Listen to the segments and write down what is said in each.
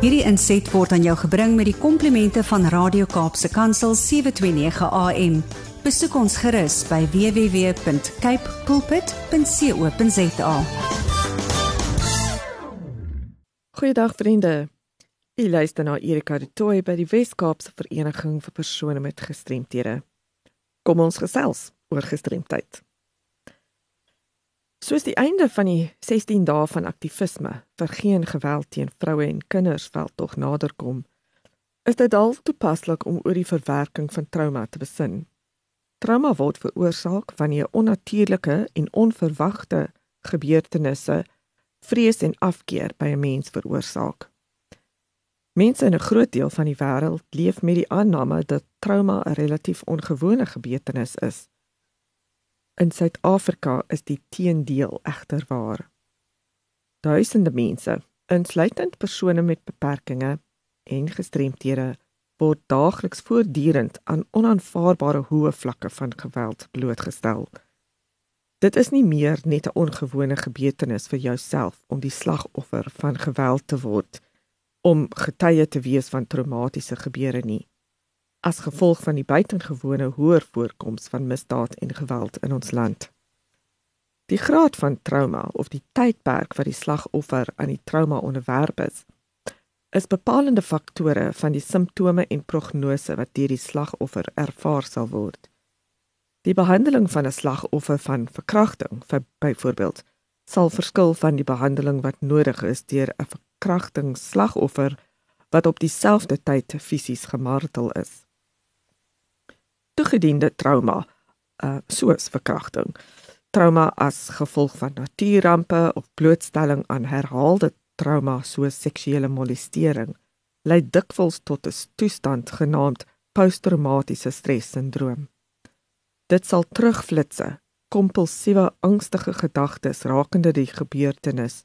Hierdie inset word aan jou gebring met die komplimente van Radio Kaapse Kansel 729 AM. Besoek ons gerus by www.cape pulpit.co.za. Goeiedag vriende. U luister na Erika de Tooy by die Wes-Kaapse Vereniging vir persone met gestremthede. Kom ons gesels oor gestremdheid. Soos die einde van die 16 dae van aktivisme vir geen geweld teen vroue en kinders wel tog naderkom, is dit al toepaslik om oor die verwerking van trauma te besin. Trauma word veroorsaak wanneer onnatuurlike en onverwagte gebeurtenisse vrees en afkeer by 'n mens veroorsaak. Mense in 'n groot deel van die wêreld leef met die aanname dat trauma 'n relatief ongewone gebeurtenis is In Suid-Afrika is die teendeel egter waar. Duisende mense, insluitend persone met beperkings en gestremthede, word daagliks voortdurend aan onaanvaarbare hoë vlakke van geweld blootgestel. Dit is nie meer net 'n ongewone gebeurtenis vir jouself om die slagoffer van geweld te word om getuie te wees van traumatiese gebeure nie as gevolg van die buitengewone hoër voorkoms van misdaad en geweld in ons land. Die graad van trauma of die tydperk wat die slagoffer aan die trauma onderwerp is, is bepalende faktore van die simptome en prognose wat deur die slagoffer ervaar sal word. Die behandeling van 'n slagoffer van verkrachting, vir byvoorbeeld, sal verskil van die behandeling wat nodig is deur 'n verkrachtingsslagoffer wat op dieselfde tyd fisies gemartel is toegediende trauma uh soos verkrachting. Trauma as gevolg van natuurampe of blootstelling aan herhaalde trauma soos seksuele molestering lei dikwels tot 'n toestand genaamd posttraumatiese stressindroom. Dit sal terugflitse kompulsiewe angstige gedagtes rakende die gebeurtenis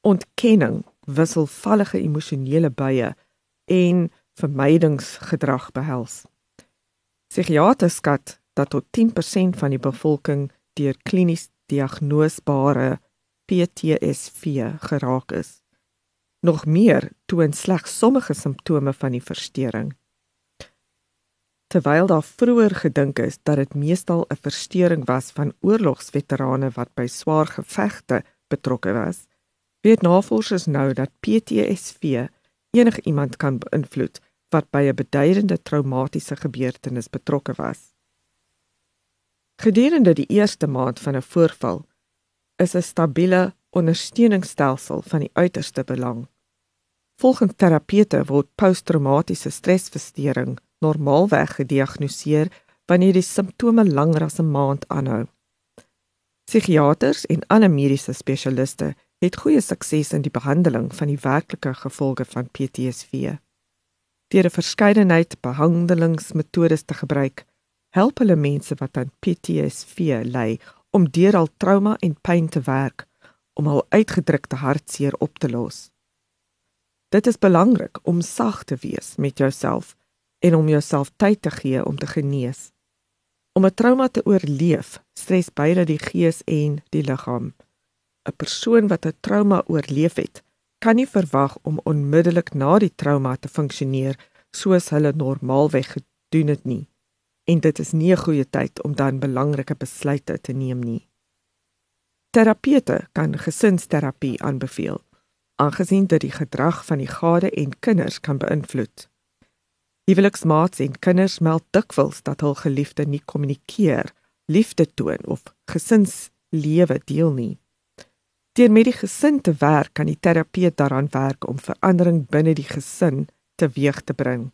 ontkenning wisselvallige emosionele buie en vermydingsgedrag behels Psigiaters skat dat tot 10% van die bevolking deur klinies diagnoseerbare PTSD geraak is. Nog meer toon slegs sommige simptome van die verstoring. Terwyl daar vroeër gedink is dat dit meestal 'n verstoring was van oorlogsveterane wat by swaar gevegte betrokke was, weet navorsers nou dat PTSD enigiemand kan beïnvloed wat by 'n beduidende traumatiese gebeurtenis betrokke was. Gedurende die eerste maand van 'n voorval is 'n stabiele ondersteuningsstelsel van die uiterste belang. Volgens terapeute word posttraumatiese stresversteuring normaalweg gediagnoseer wanneer die simptome langer as 'n maand aanhou. Psigiaters en ander mediese spesialiste het goeie sukses in die behandeling van die werklike gevolge van PTSD deur 'n verskeidenheid behandelingsmetodes te gebruik, help hulle mense wat aan PTSD ly om deur al trauma en pyn te werk om hul uitgedrukte hartseer op te los. Dit is belangrik om sag te wees met jouself en om jouself tyd te gee om te genees. Om 'n trauma te oorleef, stres beide die gees en die liggaam. 'n Persoon wat 'n trauma oorleef het, kan nie verwag om onmiddellik na die trauma te funksioneer soos hulle normaalweg gedoen het nie. En dit is nie 'n goeie tyd om dan belangrike besluite te neem nie. Terapeute kan gesinsterapie aanbeveel, aangesien dit die gedrag van die gade en kinders kan beïnvloed. Huweliksmaats en kinders meld dikwels dat hul geliefde nie kommunikeer, liefde toon of gesinslewe deel nie. Deur met die gesin te werk, kan die terapeut daaraan werk om verandering binne die gesin teweeg te bring.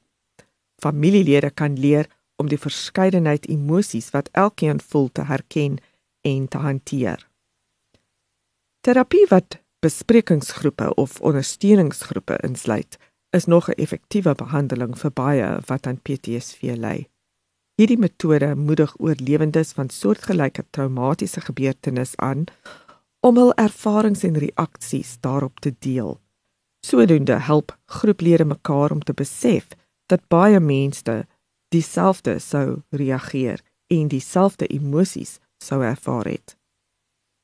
Familielede kan leer om die verskeidenheid emosies wat elkeen voel te herken en te hanteer. Terapie wat besprekingsgroepe of ondersteuningsgroepe insluit, is nog 'n effektiewe behandeling vir baie wat aan PTSD ly. Hierdie metode moedig oorlewendes van soortgelyke traumatiese gebeurtenisse aan om hul ervarings en reaksies daarop te deel. Sodoende help groeplede mekaar om te besef dat baie mense dieselfde sou reageer en dieselfde emosies sou ervaar het.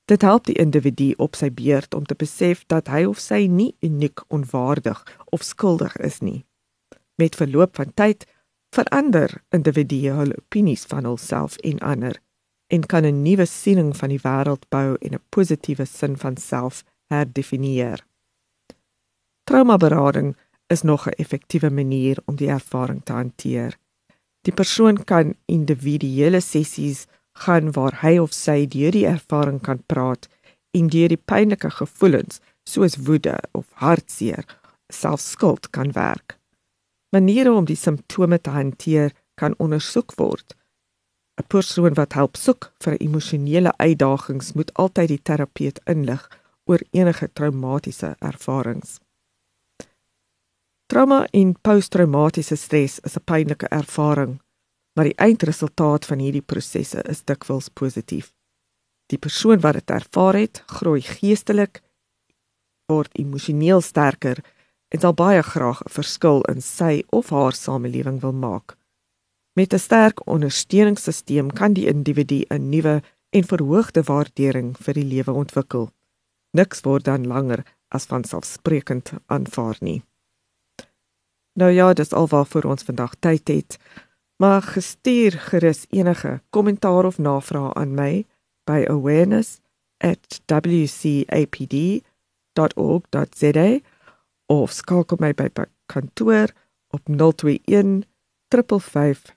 Dit help die individu op sy beurt om te besef dat hy of sy nie uniek onwaardig of skuldig is nie. Met verloop van tyd verander individue hul opinies van hulself en ander en kan 'n nuwe siening van die wêreld bou en 'n positiewe sin van self herdefinieer. Traumaberading is nog 'n effektiewe manier om die ervaring te hanteer. Die persoon kan individuele sessies gaan waar hy of sy deur die ervaring kan praat en deur die pynlike gevoelens soos woede of hartseer, selfskuld kan werk. Maniere om die simptome te hanteer kan ondersoek word. 'n Persoon wat help soek vir emosionele uitdagings moet altyd die terapeut inlig oor enige traumatiese ervarings. Trauma en posttraumatiese stres is 'n pynlike ervaring maar die eindresultaat van hierdie prosesse is dikwels positief. Die persoon wat dit ervaar het, groei geestelik, word emosioneel sterker en sal baie graag 'n verskil in sy of haar samelewing wil maak. Met 'n sterk ondersteuningssisteem kan die individu 'n nuwe en verhoogde waardering vir die lewe ontwikkel. Niks word dan langer as vanselfsprekend aanvaar nie. Nou ja, dis alwaar vir ons vandag tyd het maar gestuur gerus enige kommentaar of navraag aan my by awareness@wcapd.org.za of skakel my by kantoor op 021 355